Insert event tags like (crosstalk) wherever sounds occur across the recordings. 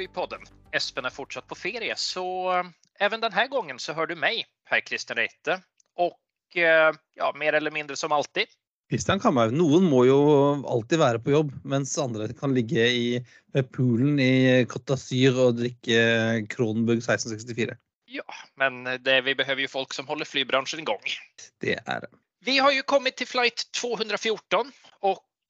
välkommen till podden. Espen är fortsatt på ferie, så eh, även den här gången så hör du mig, Per Christian Reite. Och eh, ja, mer eller mindre som alltid. Christian Kamhaug, noen må jo alltid være på jobb, mens andre kan ligge i poolen i Côte d'Azur og drikke Kronenburg 1664. Ja, men det, vi behøver jo folk som holder flybransjen i gang. Det er det. Vi har jo kommet til flight 214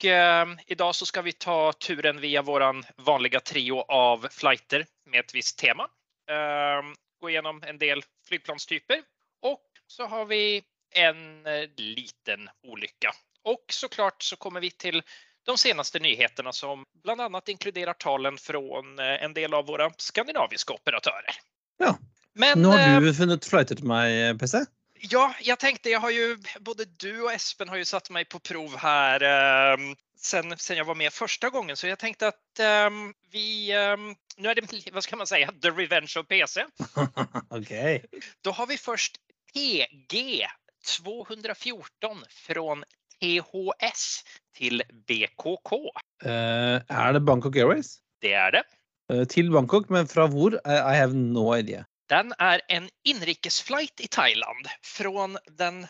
och eh, idag så ska vi ta turen via våran vanliga trio av flighter med ett visst tema. Eh, gå igenom en del flygplanstyper och så har vi en eh, liten olycka. Och såklart så kommer vi till de senaste nyheterna som bland annat inkluderar talen från eh, en del av våra skandinaviska operatörer. Ja. Men, Nå eh, har du funnet flighter til meg, PC. Ja, jag tänkte, jag har ju, både du och Espen har ju satt mig på prov här eh, sen, sen jag var med första gången. Så jag tänkte att eh, vi, eh, nu är det, (laughs) vad ska man säga, the revenge of PC. (laughs) OK. Då har vi först TG 214 från THS till BKK. Uh, er det Bangkok Airways? Det är det. Uh, til Bangkok, men fra hvor? I, I have no idea. Den er en inrikesflight i Thailand fra den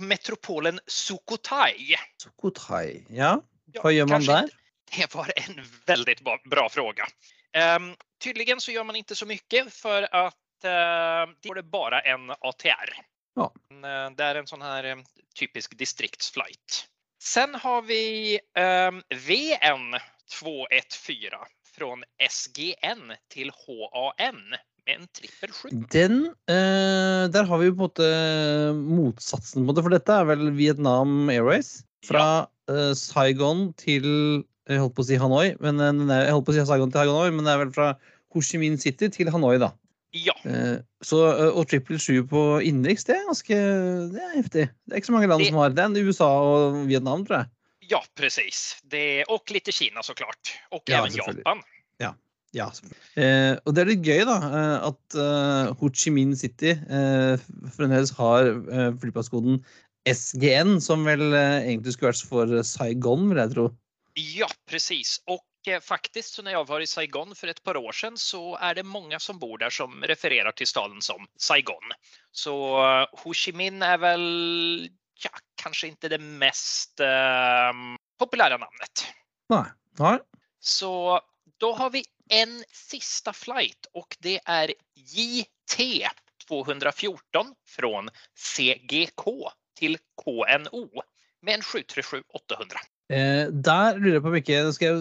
metropolen Sukhothai. Sukhothai. Ja, Ja, hva gjør man der? Det var en veldig bra, bra fråga. Ehm, tydligen så gör man ikke så mye, for at uh, det er bare en ATR. Ja. Eh, det er en sånn här eh, typisk distriktsflight. Sen har vi um, VN 214 fra SGN til HAN med en trippel sju. Den eh, Der har vi jo på en måte motsatsen på det, for dette er vel Vietnam Airways. Fra eh, Saigon til Jeg holdt på å si Hanoi, men eh, jeg holdt på å si Saigon til Hanoi, men det er vel fra Ho Chi Minh City til Hanoi, da. Ja, Eh, så, eh, og trippel sju på innenriks, det er ganske det er heftig. Det er ikke så mange land Det- som har det. enn USA og Vietnam, tror jeg. ja presis. Og litt i Kina såklart. Og Ja, even. Japan. Ja, selvfølgelig. eh, og det er litt gøy, da, eh, at eh, Ho Chi Minh City eh, fremdeles har eh, flyplasskoden SGN, som vel eh, egentlig skulle vært for Saigon, vil jeg tro. Ja, precis. Og eh, faktiskt så när jag var i Saigon for et par år siden, så er det mange som bor der som refererer til staden som Saigon. Så Ho Chi Minh er vel ja, kanskje ikke det mest populære populära namnet. Nei. Nei. Så da har vi en sista flight och det är JT 214 från CGK till KNO med en 737 800. Eh, der lurer jeg på om ikke jeg,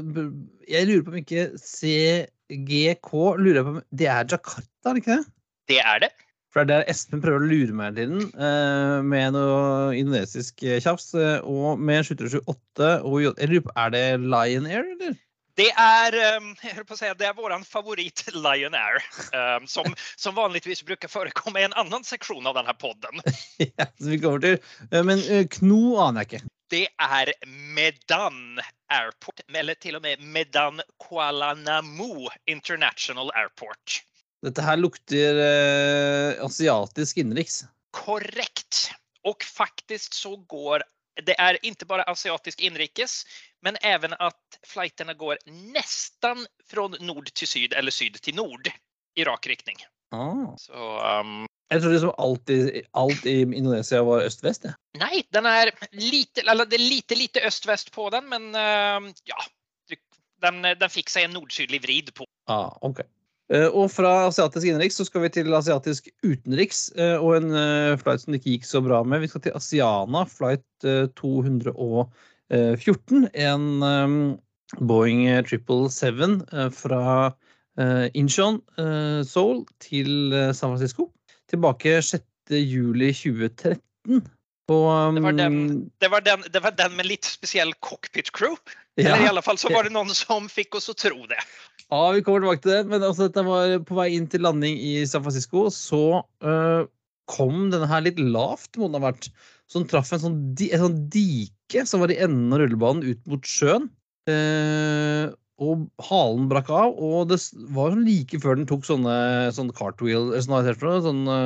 jeg lurer på om ikke CGK lurer jeg på om, Det er Jakarta, er det ikke det? Det är det. For det er der Espen prøver å lure meg til den eh, med noe indonesisk eh, tjafs. eh, og med 778 og Er det Lion Air, eller? Det er, (laughs) si, jag höll på det är våran favorit Lion Air ehm, som, (laughs) som vanligvis bruker forekomme i en annen seksjon av denne här podden. (laughs) ja, som vi kommer til. Eh, Men eh, Kno aner jeg ikke. Det er Medan Airport, eller til og med Medan Kuala Namu International Airport. Dette her lukter eh, asiatisk innenriks. Korrekt. Og faktisk så går det er ikke bare asiatisk inrikes, men även att flighterna går nästan från nord till syd eller syd till nord i rak riktning. Ah. Så ehm, Jeg trodde liksom alltid, alt i Indonesia var øst-vest. jeg. nej, den är lite, eller det är lite, lite öst-väst på den, men uh, ja, den, den fick sig en nord-sydlig vrid på. Ah, ok. Eh, og fra asiatisk innenriks så skal vi til asiatisk utenriks og en eh, flight som det ikke gikk så bra med. Vi skal til Asiana, flight eh, 214. En eh, Boeing 777 eh, fra eh, Incheon, eh, Seoul, til eh, San Francisco. Tilbake 6. juli 2013. Det var den, mm, det var den, det var den med litt spesiell cockpit crew. Eller i alle fall så var det (laughs) noen som fikk oss å tro det. Ja, vi kommer tilbake til det. Men altså, dette var på vei inn til landing i San Francisco. Så uh, kom denne her litt lavt, må den ha vært. Den traff en sånn, di en sånn dike som var i enden av rullebanen ut mot sjøen. Eh, og halen brakk av, og det var like før den tok sånne, sånne cartwheel sånn, noe, sånne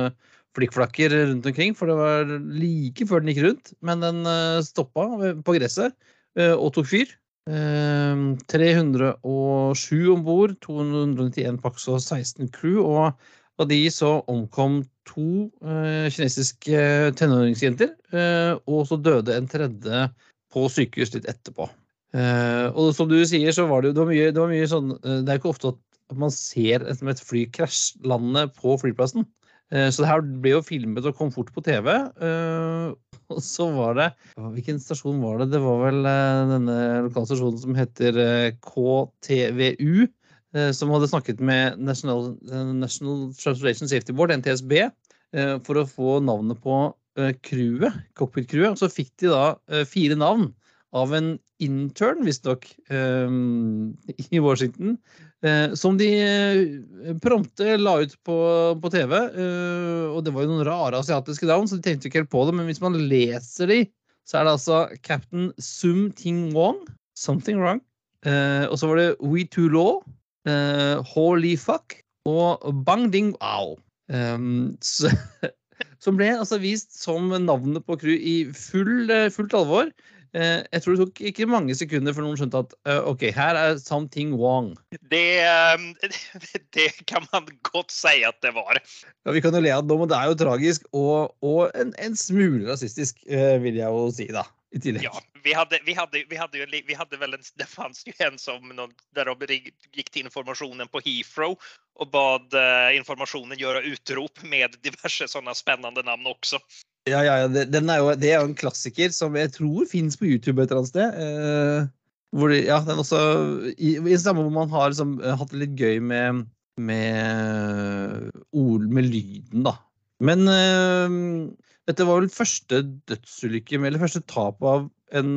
flikkflakker rundt omkring. For det var like før den gikk rundt. Men den uh, stoppa på gresset eh, og tok fyr. Eh, 307 om bord, 291 pax og 16 crew. Og av de så omkom to eh, kinesiske tenåringsjenter, eh, og så døde en tredje på sykehus litt etterpå. Eh, og som du sier, så var det det var mye, det var mye sånn eh, Det er ikke ofte at man ser et, et fly krasjlande på flyplassen. Eh, så det her ble jo filmet og kom fort på TV. eh, og så var det Hvilken stasjon var det? Det var vel eh, denne lokale stasjonen som heter eh, KTVU. Eh, Som hadde snakket med National, eh, National Transportation Safety Board, NTSB, eh, for å få navnet på crewet, cockpit-crewet. Så fikk de da fire navn av en intern, visstnok, (laughs) i Washington. Som de prompte la ut på, på TV. Og det var jo noen rare asiatiske navn, så de tenkte ikke helt på det. Men hvis man leser de, så er det altså Captain Sum Ting Wong, Something Wrong. Og så var det We Too Law, Holy Fuck og Bang Ding Wow. Um, så, (laughs) som ble altså vist som navnet på crew i full, eh, fullt alvor. Uh, jeg tror det tok ikke mange sekunder før noen skjønte at uh, OK, her er Something Wrong. Det, ehm, (laughs) det kan man godt si at det var. Ja, vi kan jo le av det nå, men det er jo tragisk og, og en, en smule rasistisk, uh, vil jeg jo si, da. I tillegg. Ja, vi hadde, vi hadde, vi hadde, jo, vi hadde vel en, det fanns jo en som någon, där de rig- gick till på Heathrow og bad eh, informasjonen gjøre utrop med diverse sånne spennende navn også. Ja, ja, ja, det, den er jo, det er jo en klassiker som jeg tror fins på YouTube et eller annet sted. Eh, hvor ja, den også, I, i samme hvor man har liksom, eh, hatt det litt gøy med, med ord med lyden, da. Men eh, dette var vel første dødsulykke, eller første tap av en,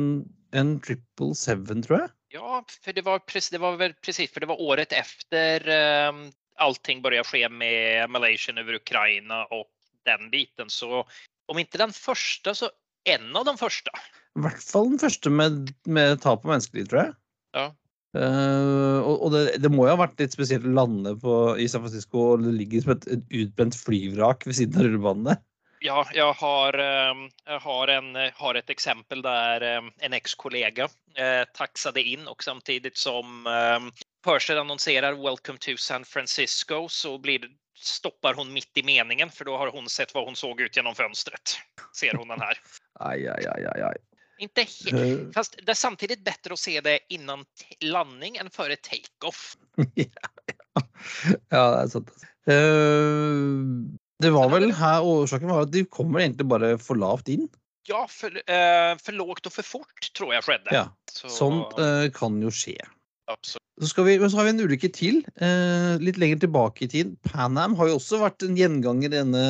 en triple seven, tror jeg. Ja, for det var, det var vel precis, for det var året efter um, allting begynte å skje med Malaysia over Ukraina og den biten. Så om ikke den første, så en av de første. I hvert fall den første med, med tap av menneskeliv, tror jeg. Ja. Uh, og og det, det må jo ha vært litt spesielt å lande på, i San Francisco, og det ligger som et, et utbrent flyvrak ved siden av rullebanen der. Ja, jag har, eh, jag har, en, har ett exempel där eh, en ex-kollega eh, taxade in och samtidigt som Perseid annonserer annonserar Welcome to San Francisco så blir stoppar hon mitt i meningen för då har hon sett vad hon såg ut genom fönstret. Ser hon den här. Ai, ai, ai, ai, ai. Inte helt, Eh, fast det är samtidigt bättre att se det innan landning än före take-off. (laughs) ja, det er sant. altså. Eh, det var vel her årsaken var at de kommer egentlig bare for lavt inn. Ja, for, eh, for lågt og for fort tror jeg skjedde. Ja, Så, Sånt eh, kan jo skje. absolut. Så, skal vi, men så har vi en ulykke til, eh, litt lenger tilbake i tid. Pan Am har jo også vært en gjenganger i denne,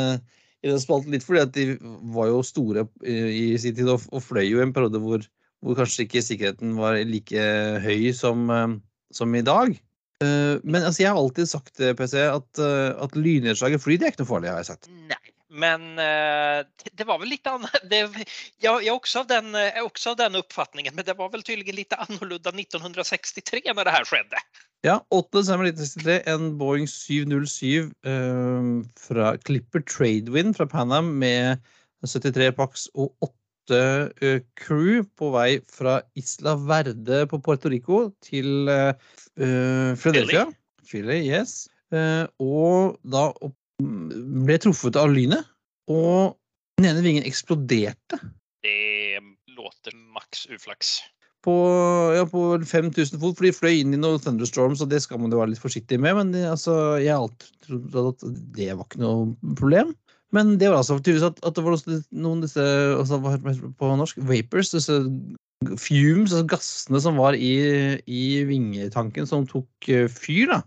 i denne spalten, litt fordi at de var jo store i, i sin tid og, og fløy jo i en periode hvor, hvor kanskje ikke sikkerheten var like høy som, eh, som i dag. Eh, men altså, jeg har alltid sagt eh, PC, at, eh, at lynnedslag i fly det er ikke noe farlig, har jeg sagt. Nei, men det- var vel litt annet (laughs) Det, er også av den, också av den oppfatningen, men det var vel tydeligvis litt annorlunda 1963 når det her skjedde. Ja, 8. desember 1963, en Boeing 707 eh, fra Clipper Tradewind fra Panam med 73 pax og 8 eh, crew på vei fra Isla Verde på Puerto Rico til uh, Philadelphia. Philly, yes. Uh, og da ble truffet av lynet, og den ene vingen eksploderte. Det låter maks uflaks. på, ja, på 5000 fot, for de fløy inn i noen thunderstorms, og det skal man jo være litt forsiktig med. Men det, altså, jeg alltid trodde at det var ikke noe problem. Men det var altså tydeligvis at, at det var noen av disse altså, heter det på norsk, vapors, disse fumes, altså gassene som var i, i vingetanken, som tok eh, fyr, da.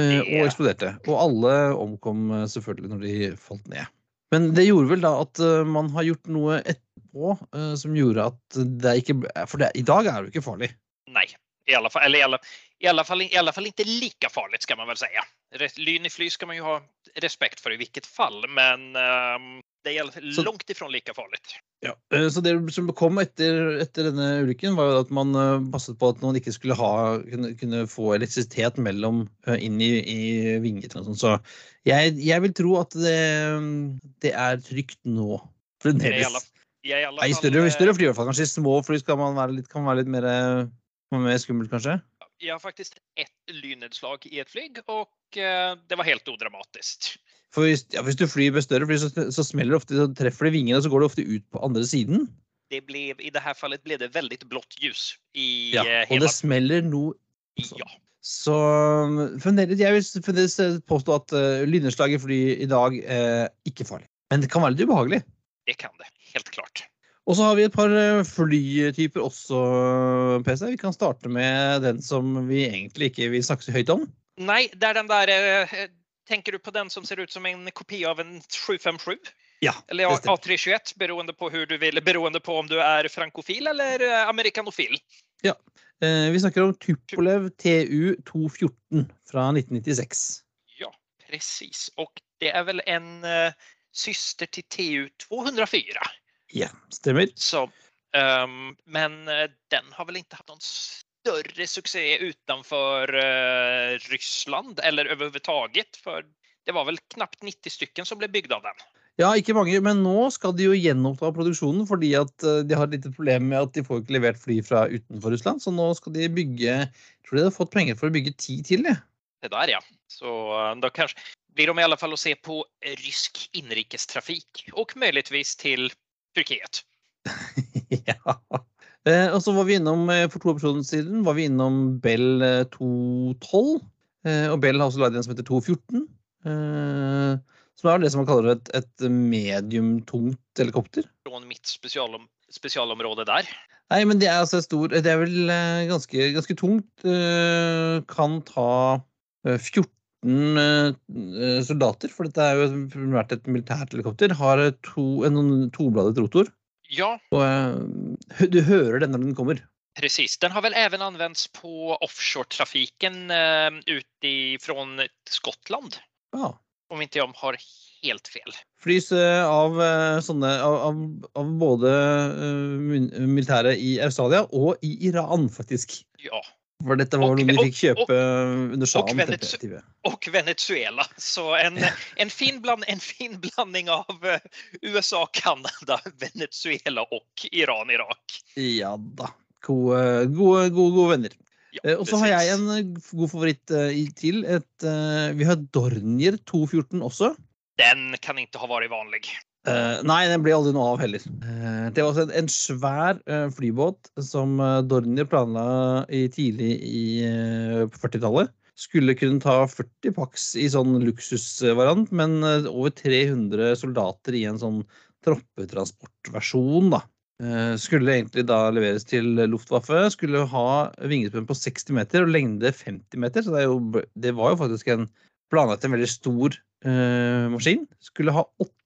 eh, Og eksploderte. Og alle omkom eh, selvfølgelig når de falt ned. Men det gjorde vel da at man har gjort noe etterpå som gjorde at det ikke For det, i dag er det jo ikke farlig. Nei. i alle fall, eller i alle, i alle fall, i alle fall ikke like farlig, skal man vel säga. Lyn i fly ska man ju ha respekt för i vilket fall, men ehm, det er Så- langt ifrån like farligt. Ja. eh, Så det som kom etter, etter denne ulykken, var jo at man eh, passet på at man ikke skulle ha, kunne, kunne få elektrisitet mellom eh, inn i, i vingene. sånn. Så jeg, jeg vil tro at det, det er trygt nå. Fremdeles. i større, større fly i hvert fall. Kanskje i små fly man litt, kan være litt mer mer skummelt, kanskje? Jag har faktiskt ett lynnedslag i ett flyg och eh, det var helt odramatisk. For hvis, ja, hvis du flyr med større fly, så, så smeller det ofte, så treffer det vingene, og så går det ofte ut på andre siden. Det ble, I dette fallet ble det veldig blått ljus i Ja, eh, og det smeller noe Ja, Så um, fremdeles, jeg vil fremdeles eh, påstå at uh, lynnedslag i fly i dag er ikke farlig. Men det kan være litt ubehagelig. det kan det. Helt klart. Og så har vi et par eh, flytyper også, PC. Vi kan starte med den som vi egentlig ikke vil snakke så høyt om. Nei, det er den der Tenker du på den som ser ut som en kopi av en 757? Ja, Eller A- stämmer. A321 beroende på vill, beroende på om du er frankofil eller eh, amerikanofil. Ja. vi snakker om Tupolev TU214 fra 1996. Ja, precis. Og det er vel en eh, syster til TU 204. Ja, stemmer. Så, um, men eh, den har väl inte haft någon större succé utanför uh, Ryssland eller överhuvudtaget. För det var väl knappt 90 stycken som blev bygd av den. Ja, ikke mange, men nå skal de jo gjenoppta produksjonen fordi at eh, de har et lite problem med at de får ikke levert fly fra utenfor Russland. Så nå skal de bygge Jeg tror de har fått penger for å bygge ti til. jeg. Det der, ja. Så da kanskje blir de i alle fall å se på rysk innenrikstrafikk. Og möjligtvis till Turkiet. (laughs) ja. Eh, og så var vi innom eh, for to episoder siden var vi innom Bell eh, 212. Eh, og Bell har også laget en som heter 214. Eh, som er det som man kaller et, et mediumtungt helikopter. Från mitt spesialom, spesialområde der. Nei, men det er altså stor Det er vel ganske, ganske tungt. kan ta eh, 14 eh, soldater, for dette er jo primært et militært helikopter. Har eh, to, en tobladet rotor. Ja, Og eh, du hører den når den kommer. precis. Den har väl även använts på offshore-trafiken eh, utifrån Skottland. Ja. Om inte jag har helt fel. Flys eh, av eh, sånne av, av, av både uh, militæret i Australia og i Iran, faktisk. Ja, For dette var Og- noe de fikk kjøpe under sjahen. Og, tenkte jeg. Venezuela. Så en, en, fin, bland, en fin blanding av eh, USA, Kanada, Venezuela og Iran, Irak. Ja da. Gode, gode, gode, gode venner. Ja, Eh, Og så har jeg en eh, god favoritt til. Et, vi har Dornier 214 også. Den kan ikke ha vært vanlig. Eh, nei, den ble aldri noe av heller. Uh, det var også en, en svær uh, flybåt som uh, Dornier planla i tidlig i, eh, 40-tallet. Skulle kunne ta 40 pax i sånn luksusvariant, men over 300 soldater i en sånn troppetransportversjon, da. Skulle egentlig da leveres til Luftwaffe. Skulle ha vingespenn på 60 meter og lengde 50 meter. Så det, jo, det var jo faktisk en planlagt en veldig stor maskin. Skulle ha åtte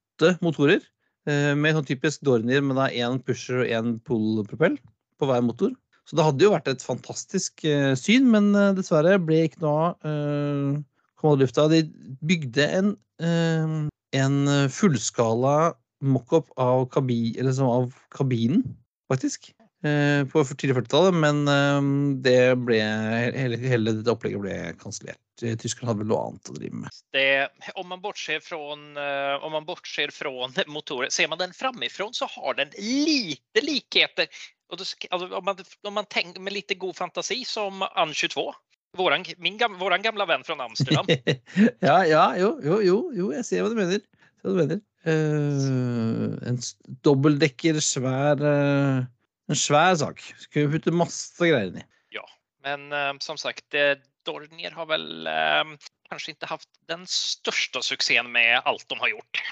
motorer eh, med sånn typisk Dornier med da én pusher og én pull-propell på hver motor. Så det hadde jo vært et fantastisk eh, syn, men eh, dessverre ble ikke noe av. Lufta. De bygde en, en fullskala mockup av, kabi, av kabinen, faktisk. På tidlig 40-tallet, men det ble, hele, hele dette opplegget ble kansellert. Eh, Tyskland hadde vel noe annet å drive med. Det, om, man bortser från, eh, om man bortser från motorer, ser man den framifrån så har den lite likheter. Och då, alltså, om man, om man tänker med lite god fantasi som An 22. Våran, min, gam- våran gamla vän från Amsterdam. (laughs) ja, ja, jo, jo, jo, jo, jeg ser hva du mener. Hva du mener. Uh, en dobbeltdekker, svær uh, En svær sak. Skulle putte masse greier inn i. Men uh, som sagt, eh, Dornier har väl eh, kanske inte haft den största succén med allt de har gjort.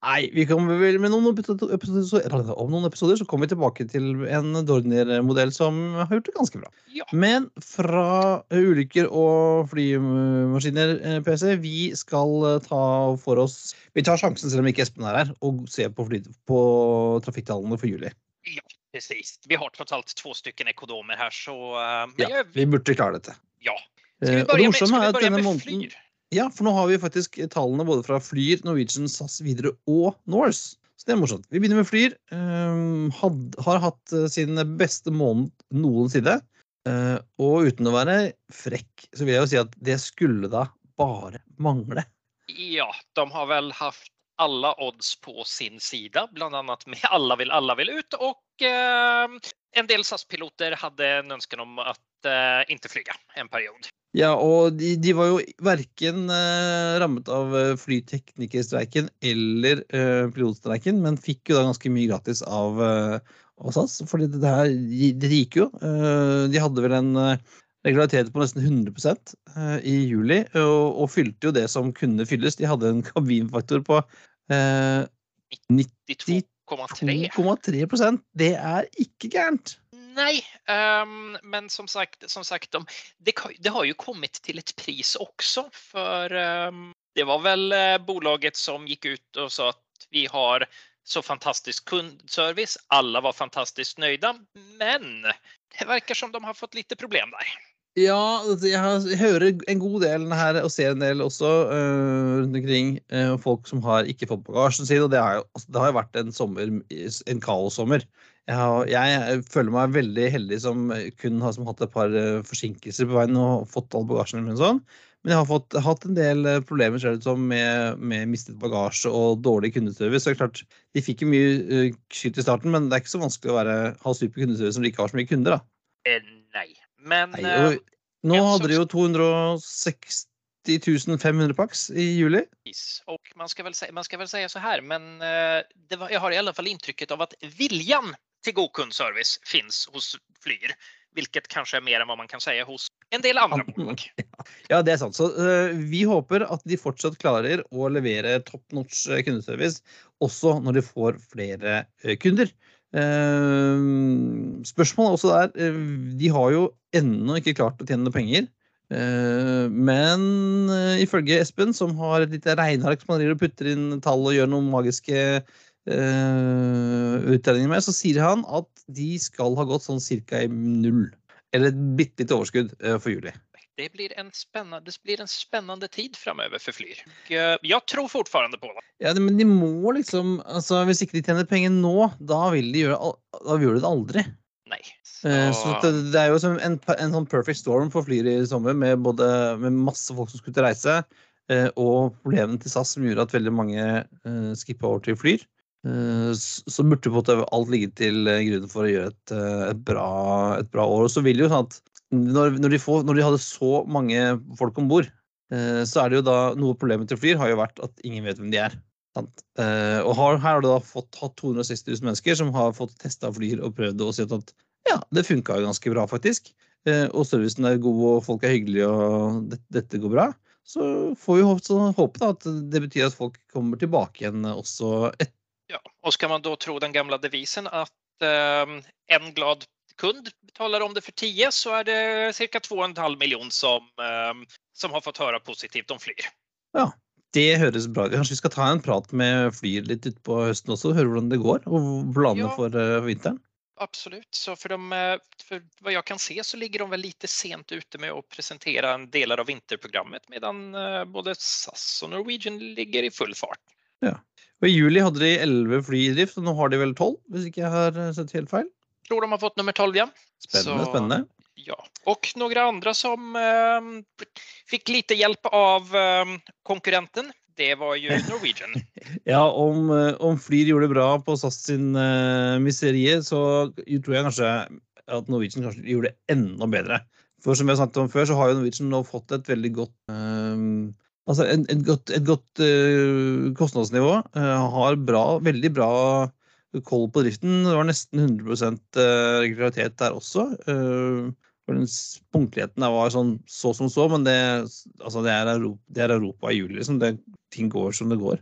Nei, vi kommer vel med noen episoder, episoder, så- om noen episoder så kommer vi tilbake til en Dornier-modell som har gjort det ganske bra. Ja. Men fra ulykker og flymaskiner, eh, PC, vi skal eh, ta for oss Vi tar sjansen, selv om ikke Espen er her, og se på, fly, på trafikktallene for juli. Precis. Vi har tross alt to stykker ekonomer her, så uh, Ja, vi burde klare dette. ja. Eh, Ska vi bare det börja med, vi med måneden Flyr? Ja, for nå har vi faktisk tallene både fra Flyr, Norwegian, SAS, videre og Norse. Så det er morsomt. Vi begynner med Flyr. Um, had, har hatt eh, sin beste måned noensinne. Uh, og uten å være frekk, så vil jeg jo si at det skulle da bare mangle. Ja, de har vel haft alle odds på sin side, bland annat med alla vill, alla vill ut Og uh, en del SAS-piloter hadde en ønske om å uh, ikke fly en period. Ja, og de, de var jo verken eh, rammet av eh, flyteknikerstreiken eller eh, pilotstreiken, men fikk jo da ganske mye gratis av, eh, av SAS. Fordi det her det gikk jo. Eh, de hadde vel en eh, regularitet på nesten 100 eh, i juli, og, og fylte jo det som kunne fylles. De hadde en (laughs) kabinfaktor på eh, 92,3. 2,3 Det er ikke gærent. Nej, um, men som sagt, som sagt de, det, det har ju kommit till ett pris också för um, det var väl eh, bolaget som gick ut och sa att vi har så fantastisk kundservice. Alla var fantastiskt nöjda, men det verkar som de har fått lite problem där. Ja, altså, jeg, hører en god del her og ser en del også uh, rundt omkring. uh, folk som har ikke fått bagasjen sin. Og det jo, altså, det har jo vært en sommer, en kaossommer. Jeg, jeg føler meg veldig heldig som kun har som hatt et par øh, forsinkelser på veien og fått all bagasjen min. og Sånn. Men jeg har fått, hatt en del problemer selv, som, med, med mistet bagasje og dårlig kundeservice. Så det er klart, De fikk jo mye skyt i starten, men det er ikke så vanskelig å være, ha super kundeservice som de ikke har så mye kunder. da. nei, men Nei, eh, og nå hadde de jo 260 500 pax i juli. Och man skal vel, si, man skal vel säga så her, men eh, det var, jeg har i alle fall inntrykket av at viljan till god kundservice finns hos Flyr, vilket kanskje er mer enn hva man kan si hos en del andre bolag. Ja, det er sant. Så uh, vi håper at de fortsatt klarer å levere top notch eh, kundeservice også når de får flere uh, kunder. Uh, spørsmålet også der De har jo ennå ikke klart å tjene noe penger. Men ifølge Espen, som har et lite regneark som han driver og putter inn tall og gjør noen magiske uh, utregninger med, så sier han at de skal ha gått sånn cirka i null. Eller et bitte lite overskudd eh, for juli. Det blir en spännande, blir en spännande tid framover for Flyr. Eh, tror fortfarande på det. Ja, men de må liksom altså Hvis ikke de tjener penger nå, da vil de gjøre Da gjør de det aldri. Nei. Så, Så det, det er jo som en, en sånn perfect storm for Flyr i sommer, med, både, med masse folk som skulle til reise, eh, og problemene til SAS som gjorde at veldig mange uh, skippa over til Flyr. Eh, så burde på en måte alt ligge til eh, grunn for å gjøre et, eh, et, bra, et bra år. Og så vil jo sånn at når, når, de får, når de hadde så mange folk om bord, så er det jo da noe problemet til Flyr har jo vært at ingen vet hvem de er. Sant? Og her har du da fått hatt 260 000 mennesker som har fått testa Flyr og prøvd og sett at ja, det funka ganske bra, faktisk. Og servicen er god, og folk er hyggelige, og det, dette går bra. Så får vi håpe da, at det betyr at folk kommer tilbake igjen også etter Ja. Och ska man då tro den gamla devisen att eh, en glad kund betalar om det för 10 så är det cirka 2,5 miljon som, eh, som har fått höra positivt om Flyr. Ja, Det høres bra ut. Kanskje vi skal ta en prat med Flyr litt utpå høsten også, høre hvordan det går, og planene Ja. for uh, vinteren. Absolut, så for, de, eh, vad jag kan se så ligger de väl lite sent ute med å presentere en delar av vinterprogrammet medan eh, både SAS og Norwegian ligger i full fart. Og I juli hadde de 11 fly i drift, og nå har de vel 12, hvis ikke jeg har eh, sett helt feil. Tror de har fått nummer 12 igjen. Spennende, Så- spennende. Ja, Og noen andre som eh, fikk lite hjelp av eh, konkurrenten. Det var jo (laughs) Norwegian. Ja, om, eh, om Flyr gjorde det bra på SAS sin uh, miserie, så tror jeg kanskje at Norwegian kanskje gjorde det enda bedre. For som jeg snakket om før, så har jo Norwegian nå fått et veldig godt eh, Altså et, et godt, et godt uh, kostnadsnivå. Uh, har bra, veldig bra koll på driften. Det var nesten 100 eh, regularitet der også. Uh, den punktligheten der var sånn så som så, men det, altså det, er, Europa, det er Europa i juli. Liksom. Det, ting går som det går.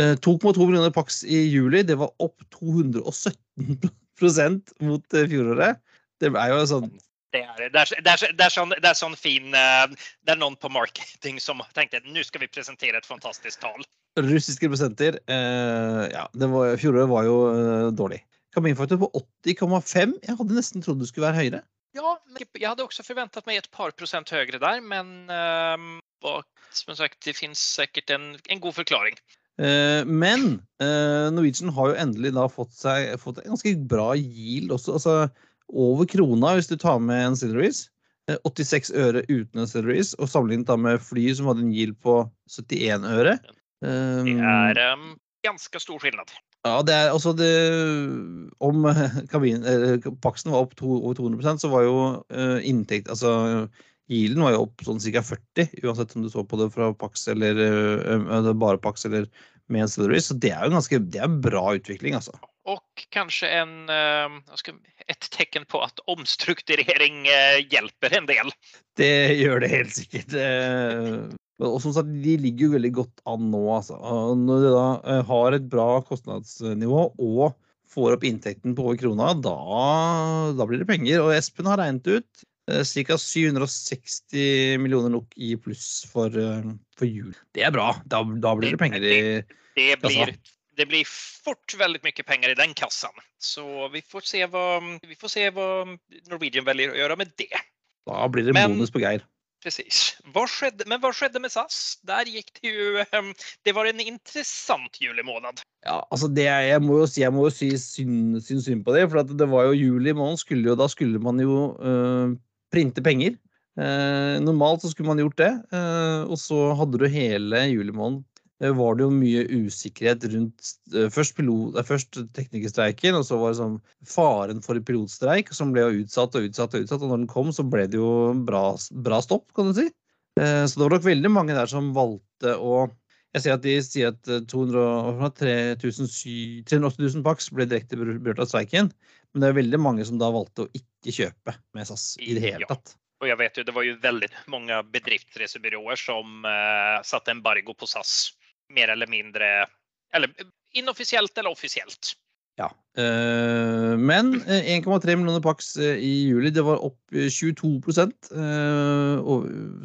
Eh, 2,2 millioner pax i juli. Det var opp 217% mot fjoråret. Det er jo sånn Det er, det, er, det, er, det, är sån, det er sånn fin, eh, det er noen på marketing som tenkte nå skal ska vi presentere et fantastisk tal. russiske prosenter. Eh, ja, det var, fjoråret var jo eh, dårlig. Kaminfaktor på 80,5. Jeg hadde nesten trodd det skulle være høyere. Ja, jeg hadde også forventet meg et par prosent høyere der, men eh, vad- som sagt, det fins sikkert en, en god forklaring. Eh, men eh, Norwegian har jo endelig da fått seg fått en ganske bra yield også. Altså over krona hvis du tar med en Celeries. Eh, 86 øre uten en Celeries, og sammenlignet da med fly som hadde en yield på 71 øre. Det Um, är ehm, stor skillnad. Ja, det er altså det Om (laughs) kabin, eller, Paksen var opp to, over 200% så var jo uh, inntekt Altså Yielden var jo opp sånn ca. 40, uansett om du så på det fra Pax eller uh, bare Pax eller med en Celery. Så det er jo ganske det er bra utvikling, altså. Och kanske en, uh, ett tecken på at omstrukturering hjelper en del. Det gjør det helt sikkert. Og som sagt, de ligger jo veldig godt an nå, altså. Når de da eh, har et bra kostnadsnivå og får opp inntekten på over krona, da, da blir det penger. Og Espen har regnet ut eh, ca. 760 millioner nok i pluss for, eh, for jul. Det er bra. Da, da blir det penger i det blir, det blir fort veldig mye penger i den kassen. Så vi får se hva, vi får se hva Norwegian velger å gjøre med det. Da blir det Men, bonus på Geir. Precis. Vad skedde, men hva skjedde med SAS? Der gikk det jo ehm, Det var en interessant julemåned. Ja, altså det, jeg må jo jeg må jo si synd, synd, synd på det. For det var jo juli måned, skulle jo, da skulle man jo uh, printe penger. Uh, normalt så skulle man gjort det. Uh, og så hadde du hele juli måned Eh, var det jo mye usikkerhet rundt eh, først, pilot, eh, først teknikerstreiken, og så var det sånn faren for pilotstreik, som ble jo utsatt og utsatt. og utsatt, og når den kom, så ble det jo bra, bra stopp, kan du si. Så det var nok veldig mange der som valgte å Jeg ser at de sier at 380 000 paks ble direkte berørt av streiken, men det er veldig mange som da valgte å ikke kjøpe med SAS i det hele tatt. Og jeg vet jo, Det var jo veldig mange bedriftsreisebyråer som uh, satte embargo på SAS mer eller mindre Eller inoffisielt eller offisielt. Ja. Eh, men 1,3 eh, millioner pax eh, i juli, det var opp 22%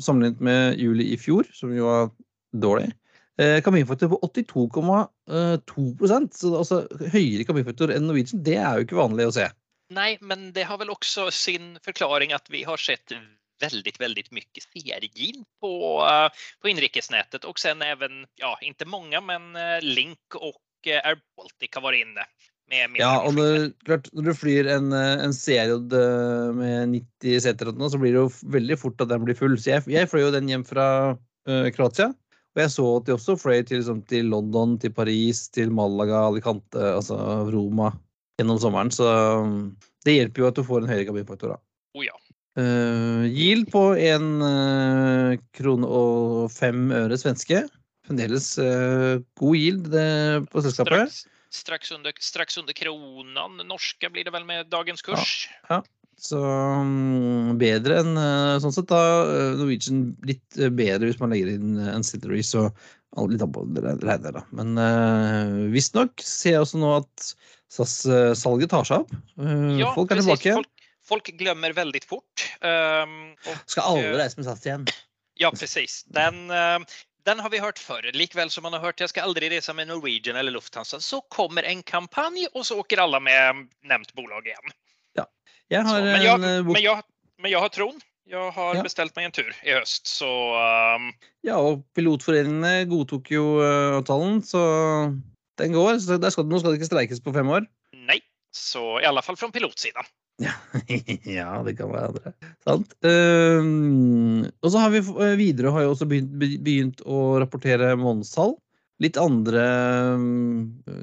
sammenlignet med juli i fjor, som jo var dårlig. Kaminfaktor på 82,2% så altså høyere kaminfaktor enn Norwegian, det er jo ikke vanlig å se. Nei, men det har vel også sin forklaring at vi har sett väldigt, väldigt mycket sergin på, uh, på inrikesnätet och sen även, ja, inte många, men uh, Link och uh, Air Baltic har varit inne. ja, og når, klart, når, du flyr en, en CRJ med 90 seter, så blir det jo veldig fort at den blir full. Så jeg, jeg fløy jo den hjem fra Kroatia. Og jeg så at de også fløy til, liksom, til, London, til Paris, til Malaga, Alicante, altså Roma gjennom sommeren. Så um, det hjelper jo at du får en høyere kabinfaktor. da. Oh, ja. Uh, yield på 1 uh, eh, krone og 5 øre svenske. Fremdeles uh, god yield det, på selskapet. Straks, straks, under, straks under kronen. Norske blir det vel med dagens kurs. Ja, ja. Så um, bedre enn sånn sett da. Norwegian litt bedre hvis man legger inn ancillaries og litt an på regner, da. Men uh, visstnok ser jeg også nå at SAS-salget tar seg opp. ja, folk er tilbake. Folk folk glömmer väldigt fort. Um, och, Ska alla reise med SAS igjen? Ja, precis. Den, uh, den har vi hørt før. Likevel som man har hørt jeg skal aldri reise med Norwegian eller Lufthansa, så kommer en kampanj, og så åker alle med nevnt bolag igjen. Ja. Jeg har, så, men, jeg, men, jeg, men, jeg, har troen. Jeg har ja. bestilt meg en tur i høst, så um... Ja, og pilotforeningene godtok jo uh, avtalen, så den går. Så skal, nå skal det ikke streikes på fem år? Nei, så i alle fall fra pilotsiden. (laughs) Ja, det kan være andre. Sant. Um, og så har vi eh, videre har jo også begynt, begynt å rapportere månedstall. Litt andre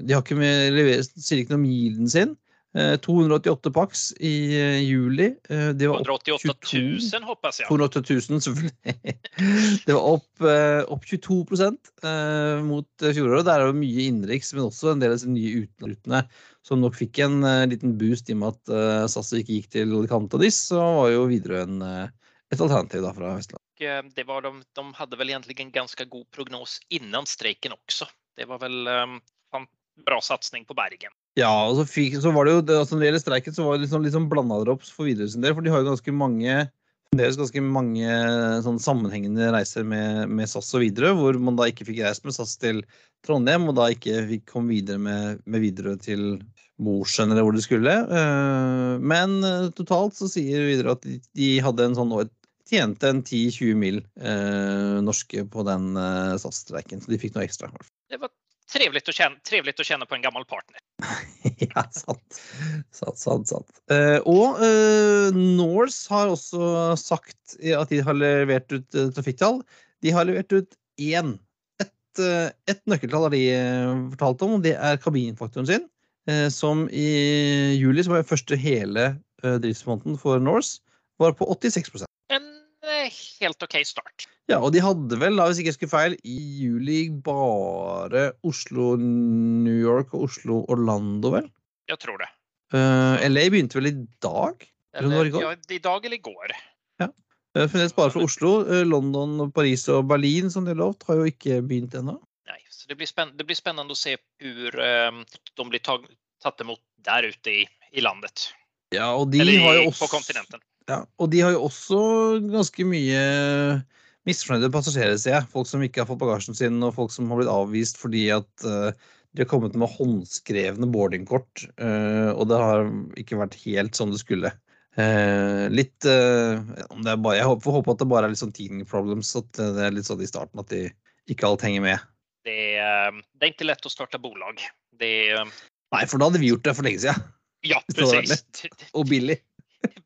De har ikke med, leverer, sier ikke noe om gilden sin. 288 eh, pax i uh, juli. Uh, det var 288 000, håper jeg. 288 000, (laughs) selvfølgelig. det var opp, opp 22% mot fjoråret. Der er det mye innenriks, men også en del av disse nye utenrutene som nok fikk en liten boost i og med at SAS ikke gikk til Cantadis. Så var jo Widerøe et alternativ da fra Vestland. Det var de, de hadde vel egentlig en ganske god prognos innen streiken også. Det var vel um, bra satsing på Bergen. Ja, og så, fikk, så var det jo, altså når det gjelder streiken, så var det liksom, liksom blanda drops for Widerøe sin del. For de har jo ganske mange ganske mange sånn sammenhengende reiser med, med SAS og Widerøe, hvor man da ikke fikk reist med SAS til Trondheim, og da ikke fikk komme videre med, med Widerøe til Mosjøen eller hvor de skulle. Eh, men eh, totalt så sier Widerøe at de hadde en sånn tjente en 10-20 mil eh, norske på den SAS-streiken, så de fikk noe ekstra. Det var trivelig å kjenne, trevligt å kjenne på en gammel partner. (laughs) ja, sant. Sant, sant, sant. Eh, og eh, Norse har også sagt at de har levert ut eh, trafikktall. De har levert ut én, Et, ett et nøkkeltall har de fortalt om, og det er kabinfaktoren sin. Som i juli, som var første hele driftsmåneden for Norse, var på 86 En helt OK start. Ja, og de hadde vel, da, hvis ikke jeg skulle feil, i juli bare Oslo-New York og Oslo-Orlando, vel? Jeg tror det. Uh, LA begynte vel i dag? Eller, ja, i dag eller i går. Ja. Uh, Fremdeles bare fra Oslo. Uh, London, Paris og Berlin, som de har lovt, har jo ikke begynt ennå. Nei, så det blir, det blir spennende å se hvordan de blir tatt imot der ute i, i landet. Ja, og de eller i, har jo også, på kontinenten. Ja, og de har jo også ganske mye misfornøyde passasjerer, ser jeg. Folk som ikke har fått bagasjen sin, og folk som har blitt avvist fordi at uh, de har kommet med håndskrevne boardingkort, uh, og det har ikke vært helt som det skulle. Uh, litt om det bare, Jeg får håpe at det bare er litt sånn teething problems, at det er litt sånn i starten at de ikke alt henger med. Det, det er ikke lett å starte bolag. Det, Nei, for da hadde vi gjort det for lenge siden. Ja, precis. Og billig.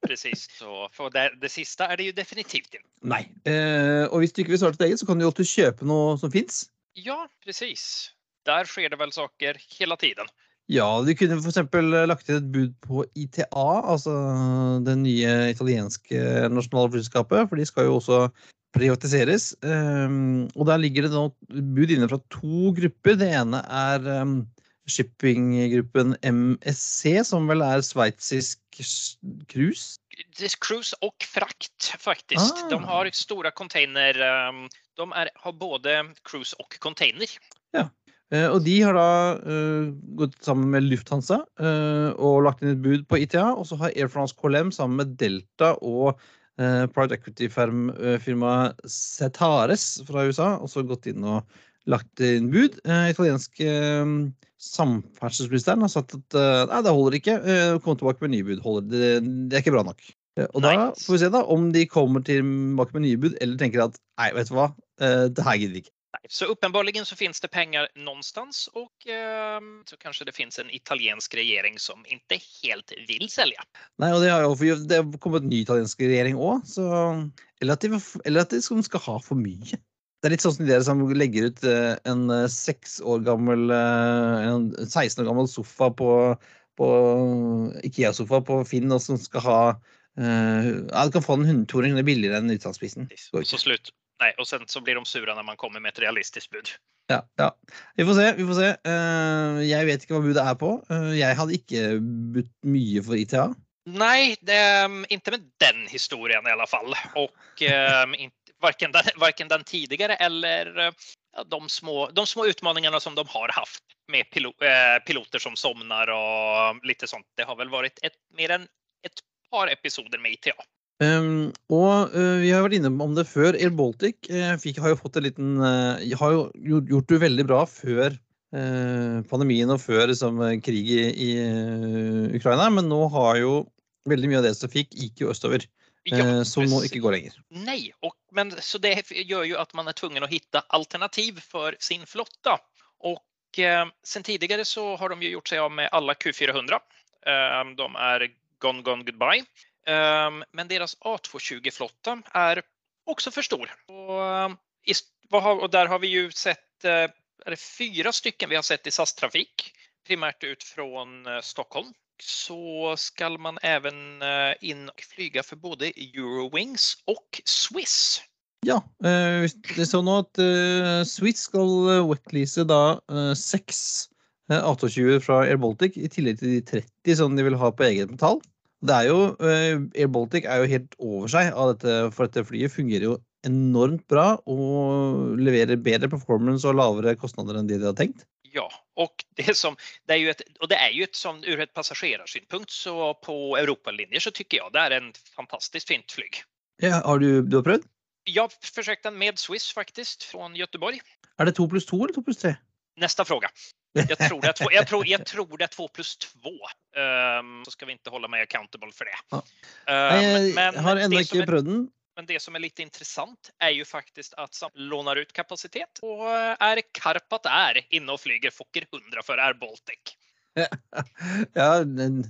Precis. Så for det, det, siste er det jo definitivt ikke. Nei. Eh, og hvis du ikke vil starte eget, så kan du jo alltid kjøpe noe som fins. Ja, precis. Der skjer det vel saker hele tiden. Ja, du kunne f.eks. lagt inn et bud på ITA, altså det nye italienske nasjonale flyselskapet. For de skal jo også privatiseres. Um, og der ligger det nå bud inne fra to grupper. Det ene er um, shippinggruppen MSC, som vel er sveitsisk cruise? Cruise og frakt, faktisk. Ah. De har store container ehm, De er, har både cruise og container. Ja. Eh, og de har da uh, gått sammen med Lufthansa uh, og lagt inn et bud på ITA. Og så har Air France KLM sammen med Delta og uh, private equity-firmaet Cetares fra USA også gått inn og lagt inn bud. italiensk samferdselsministeren har sagt at uh, nei, det holder ikke. Uh, kom tilbake med nye bud. Det, det, er ikke bra nok. Og nei. da får vi se da om de kommer tilbake med nye bud, eller tenker at nei, vet du hva, det her gidder vi ikke. Nei, Så uppenbarligen så finns det pengar någonstans och eh, så kanske det finns en italiensk regjering som ikke helt vil selge. Nei, og det har jo det har kommet en ny italiensk regjering òg, eller at, de, eller at de skal ha for mye. Det er litt sånn som dere som legger ut eh, en eh, år gammel eh, En 16 år gammel sofa på, på Ikea-sofa på Finn, og som skal ha Ja, du kan få den 200 kroner billigere enn utsalgsprisen. Så slutt. Nei, og sen så blir de sure når man kommer med et realistisk bud. Ja, ja. Vi får se. vi får se. Jeg vet ikke hva budet er på. Jeg hadde ikke budt mye for ITA. Nei, det, ikke med den historien i alle fall. Og um, varken den, varken den tidigare eller eh, de små, de små utmaningarna som de har haft med pilot, eh, piloter som somnar och lite sånt. Det har varit ett, mer än ett par episoder med ITA. Um, ehm, og uh, Vi har vært inne om det før. Air Baltic uh, fikk, har jo fått en liten uh, har jo gjort, gjort, det veldig bra før pandemien og før liksom, krig i, i Ukraina. Men nå har jo veldig mye av det som fikk, gikk jo østover. Ja, eh, som nå ikke går lenger. Nei, och, men, så det gjør jo at man er tvungen å finne alternativ for sin flotta. Og eh, sen tidligere så har de jo gjort seg av med alle Q400. Eh, de er gone, gone, goodbye. Eh, men deres A220-flotta er også for stor. Og, eh, i, og der har vi jo sett eh, er det fyra stycken vi har sett i SAS-trafik, primært ut fra Stockholm så skal man även eh, inn og flyga for både Eurowings og Swiss. Ja, eh, det er sånn at eh, Swiss skal wetlease da seks A220 fra Air Baltic, i tillegg til de 30 som de vil ha på eget metall. Det er jo, Air Baltic er jo helt over seg av dette, for dette flyet fungerer jo enormt bra og leverer bedre performance og lavere kostnader enn de de har tenkt. Ja, och det, som, det, är ju ett, och det är ju ett som ur ett passagerarsynpunkt så på Europalinjer så tycker jag det är en fantastiskt fint flyg. Ja, har du, du har prøvd? Jag försökte den med Swiss faktiskt från Göteborg. Är det 2 plus 2 eller 2 plus 3? Nästa fråga. Jag tror det är 2, jag tror, jag tror det är 2 plus 2. Um, ehm, så ska vi inte hålla mig accountable för det. Ja. Um, Nej, jag har ännu inte prövat den. Men det som er litt interessant, er jo faktisk at Sam låner ut kapasitet. Og er Karpat er inne og flyger Fokker 100 for Air Baltic. (laughs) ja, en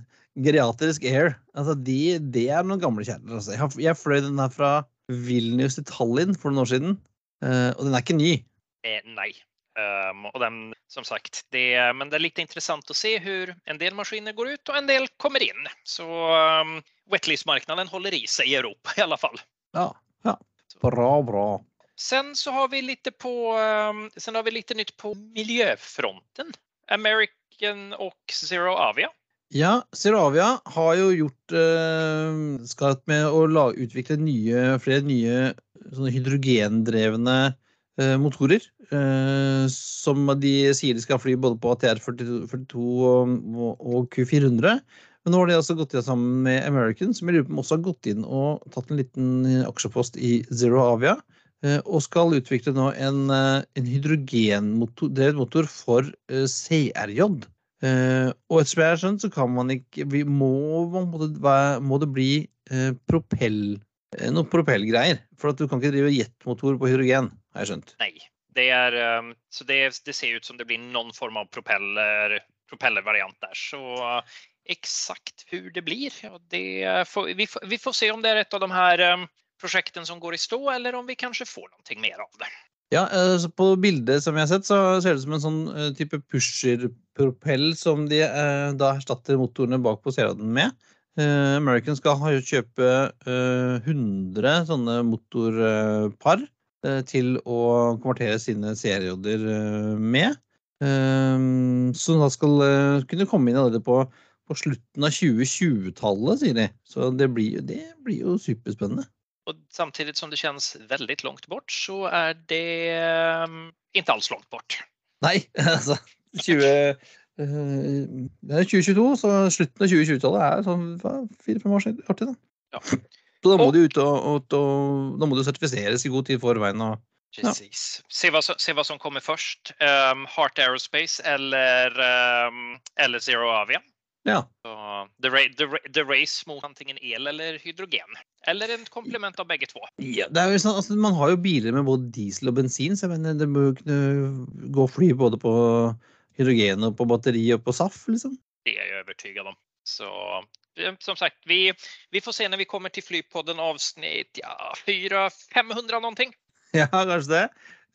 geriatrisk air. Altså, de, de er noen gamle kjerner. Altså. Jeg, jeg fløy den her fra Vilnius til Tallinn for noen år siden, uh, og den er ikke ny. Eh, nei. Um, og den, som sagt, det, men det er litt interessant å se hvor en del maskiner går ut og en del kommer inn. Så um, wetlease-markedet holder i seg i Europa i alle fall. Ja, ja. Bra, bra. Sen så har vi lite på, um, sen har vi lite nytt på miljöfronten. American och Zero Avia. Ja, Zeravia har jo gjort eh, skatt med å la, utvikle nye, flere nye hydrogendrevne eh, motorer. Eh, som de sier de skal fly både på ATR 42, 42 og, og Q400. Men nå har de altså gått inn sammen med American, som jeg lurer på også har gått inn og tatt en liten aksjepost i Zero Avia. eh, Og skal utvikle nå en, eh, en hydrogendrevet motor for eh, CRJ. Eh, og etter som jeg har skjønt, så kan man ikke vi må, må, det, bli eh, propell eh, noen propellgreier. For at du kan ikke drive jetmotor på hydrogen, har jeg skjønt. Nei. det, um, så det, det ser ut som det blir noen form av propeller, propellervariant der. Så exakt hur det blir, det får, vi, får, vi får se om det är ett av de här um, projekten som går i stå eller om vi kanske får någonting mer av det. Ja, eh, så På bildet som jeg har sett, så ser det ut som en sånn eh, type pusherpropell som de eh, da erstatter motorene bak på seriaden med. American skal ha, kjøpe eh, 100 sånne motorpar til å konvertere sine serieodder med. Eh, som da skal kunne komme inn allerede på, på slutten av 2020-tallet, sier de. Så det blir, det blir jo superspennende. Og samtidig som det kjennes veldig langt bort så er det um, ikke alls langt bort. Nei, (laughs) altså 20, uh, Det er 2022, så slutten av 2020-tallet er sånn fire-fem år siden. Artig, da. Ja. Så da må du ut og, og, og da må du sertifiseres i god tid i forveien. Og, Precis. Se, vad som, se vad som kommer först. Um, Heart Aerospace eller, um, eller Zero Avia. Ja. Så the, ra the, ra the race mot antingen el eller hydrogen. Eller en komplement av begge två. ja sånn, altså, man har jo biler med både diesel og bensin, så jeg mener det må kunne gå fly både på hydrogen og på batteri og på SAF, liksom. Det er jeg övertygad om. Så som sagt, vi, vi får se når vi kommer til Flypodden avsnitt ja, 400-500 någonting. (laughs) Ja, kanskje det.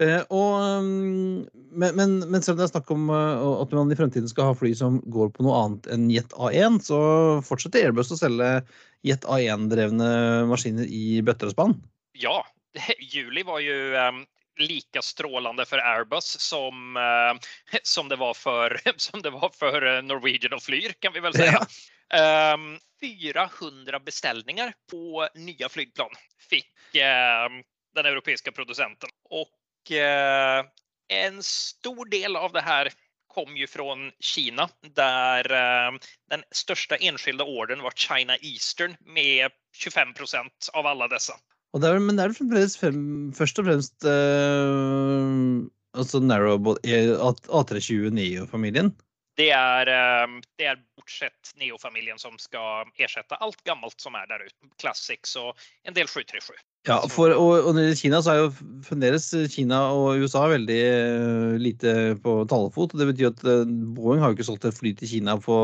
Eh, og, um, men, men, men selv om det er snakk om uh, at man i fremtiden skal ha fly som går på noe annet enn Jet A1, så fortsetter Airbus å selge Jet A1-drevne maskiner i bøtter og spann. Ja, (laughs) juli var jo um, lika strålande för Airbus som, eh, (laughs) som, det var för, (laughs) som det var för eh, Norwegian och Flyr kan vi väl säga. Ehm, 400 beställningar på nya flygplan fick eh, den europeiska producenten. Och eh, en stor del av det här kom ju från Kina där eh, den största enskilda ordern var China Eastern med 25 procent av alla dessa. Og det er, men det er vel fremdeles frem, først og fremst uh, altså narrowbody A320 Neo-familien. Det är, eh, det er, bortsett Neo-familjen som skal erstatte alt gammelt som er der ute. Classics og en del 737. Ja, for, og, og det Kina, så er jo fremdeles Kina og USA veldig uh, lite på talefot. Det betyr at uh, Boeing har jo ikke solgt et fly til Kina på,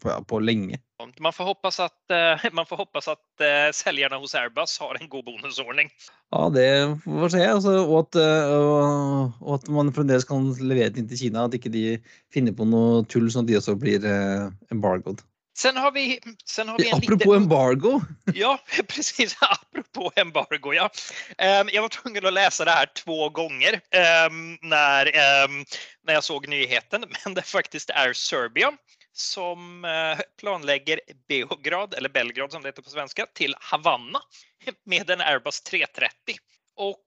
på, ja, på lenge. Man får hoppas at, uh, man får håpe at uh, selgerne hos Airbus har en god bonusordning. Ja, det får vi se. Altså, og, at, og, at man fremdeles kan levere det inn til Kina. At ikke de finner på noe tull sånn at de også blir embargoed. Sen har vi, sen har vi en Apropos liten... embargo. (laughs) Ja, precis. (laughs) Apropå embargo, ja. Ehm, Jag var tvungen att läsa det här två gånger ehm, när, ehm, när jag såg nyheten. (laughs) Men det faktiskt är Serbien som eh, planlägger Beograd, eller Belgrad som det heter på svenska, till Havanna med en Airbus 330. Och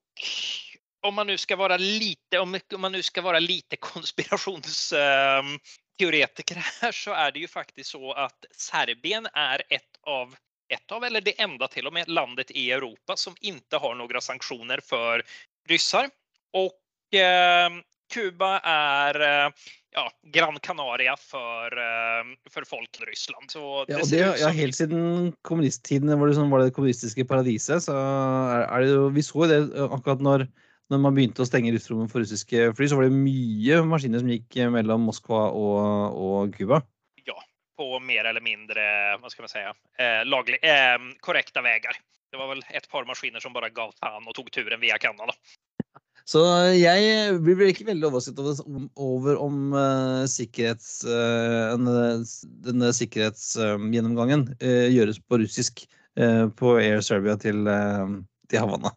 om man nu ska vara lite, om om man nu ska vara lite konspirationsteoretiker her, så er det jo faktisk så at Serbien er et av ett av, eller det enda til og med, landet i Europa som ikke har noen sanksjoner for ryssar. og eh, Kuba er eh, ja, Gran Canaria for, eh, för folk i Ryssland. Så Ja, og det, ja, helt siden kommunisttiden var det, sånn, var det kommunistiske paradiset, så er, er det jo Vi så jo det eh, akkurat når, når man begynte å stenge luftrommet for russiske fly, så var det mye maskiner som gikk eh, mellom Moskva og, Cuba. ja, på mer eller mindre, hva skal man si, eh, laglig, eh, korrekta veier. Det var vel et par maskiner som bare gav fan og tog turen via Kanada. Så jeg blir ikke veldig overrasket over, om uh, sikkerhets, uh, denne, denne sikkerhetsgjennomgangen uh, gjøres på russisk på Air Serbia til, til Havanna.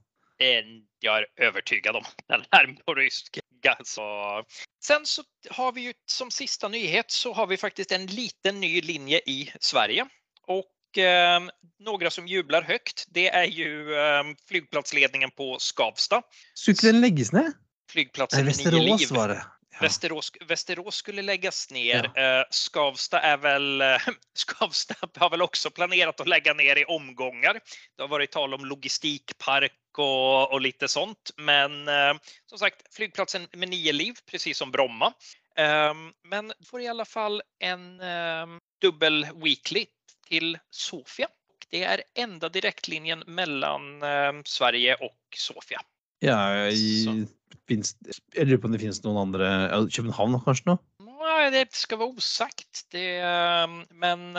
Jag är övertygad om (laughs) den här på rysk. Så. Sen så har vi ju som sista nyhet så har vi faktiskt en liten ny linje i Sverige. Och eh, några som jublar högt, det är ju eh, flygplatsledningen på Skavsta. Skulle den läggas ner? Flygplatsen Nej, Västerås var det. Ja. Västerås, Västerås skulle läggas ner. Ja. Eh, Skavsta är väl, eh, (laughs) Skavsta har väl också planerat att lägga ner i omgångar. Det har varit tal om logistikpark och, och lite sånt. Men eh, som sagt, flygplatsen med nio liv, precis som Bromma. Eh, men får i alla fall en eh, dubbel weekly till Sofia. Det är enda direktlinjen mellan eh, Sverige och Sofia. Ja, i, finns, jeg lurer på om det finnes noen andre København kanskje nå? Nej, det ska vara osagt. Ehm, men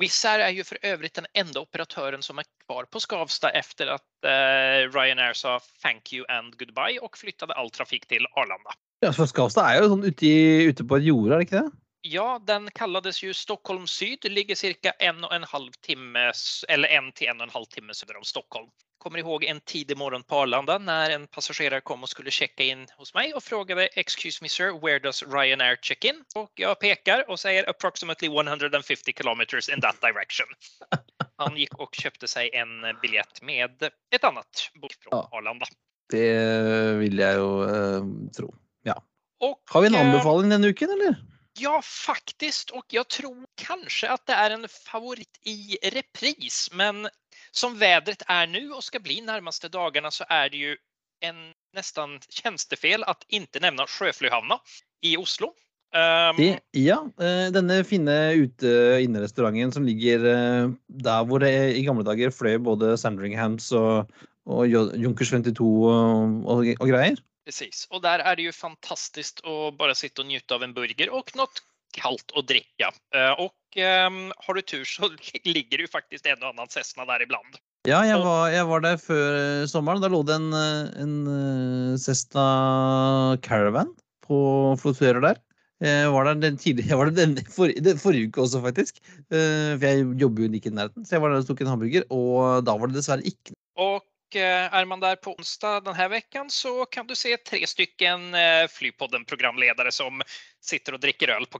Wizz Air är ju för den enda operatören som är kvar på Skavsta efter att uh, Ryanair sa thank you and goodbye och flyttade all trafikk til Arlanda. Ja, för Skavsta er jo sånn ute, ute på et jorde, er det ikke det? Ja, den kallades ju Stockholm Syd, ligger cirka en och en halv timme eller en till en och en halv timme söder om Stockholm. Kommer ihåg en tidig morgon på Arlanda när en passagerare kom och skulle checka in hos mig och frågade Excuse me sir, where does Ryanair check in? Och jag pekar och säger approximately 150 kilometers in that direction. (laughs) Han gick och köpte sig en biljett med ett annat bok från Arlanda. Det vill jag ju uh, tro. Ja. Och, Har vi en eh, anbefaling denne uken eller? Ja, faktiskt. Och jag tror kanske att det är en favorit i repris. Men som vädret är nu och ska bli närmaste dagarna så är det ju en nästan tjänstefel att inte nämna Sjöflyhavna i Oslo. Um, det, ja, eh, denne fine ute-innerestauranten som ligger eh, der hvor det i gamle dager fløy både Sandringhams og, og Junkers 52 og, og, og greier. Precis, och där är det ju fantastiskt att bara sitta och njuta av en burger och något kallt att dricka. Eh, och um, har du tur så (laughs) ligger det ju faktiskt en och annan Cessna där ibland. Ja, jag var, jag var där för eh, sommaren. Där låg det en, eh, en Cessna Caravan på flotturer där. Jeg var der den tidlig, (laughs) jeg var der den forrige, forrige uke også, faktisk. For jeg jobber jo ikke i nærheten. Så jeg var der og tok en hamburger, og da var det dessverre ikke Og är man där på onsdag den här veckan så kan du se tre stycken eh, Flypodden-programledare som sitter och dricker öl på,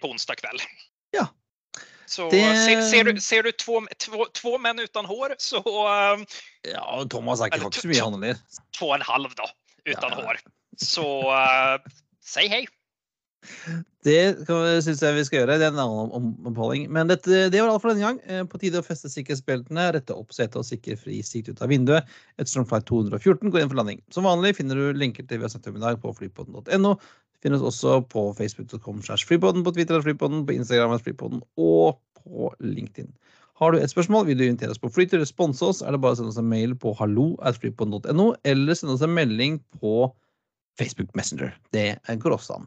på onsdag kväll. Ja. Så det... ser, ser, du, ser du två, två, två män utan hår så... Eh, ja, Thomas er ikke så mye annerledes. Två och en halv då, utan ja. hår. Så säg hej. Det syns jeg vi skal gjøre. Det er en annen oppholding. Men dette, det var alt for denne gang. Eh, på tide å feste sikkerhetsbeltene, rette opp setet og sikre fri sikt ut av vinduet. Ettersom flight 214 går inn for landing. Som vanlig finner du linker til vi har snakket om i dag på flypodden.no. Finner oss også på facebook.com slash flypodden, på Twitter flypodden, på Instagram flypodden og på LinkedIn. Har du et spørsmål, vil du invitere oss på flytur eller sponse oss, er det bare å sende oss en mail på hallo eller sende oss en melding på Facebook Messenger. Det går også an.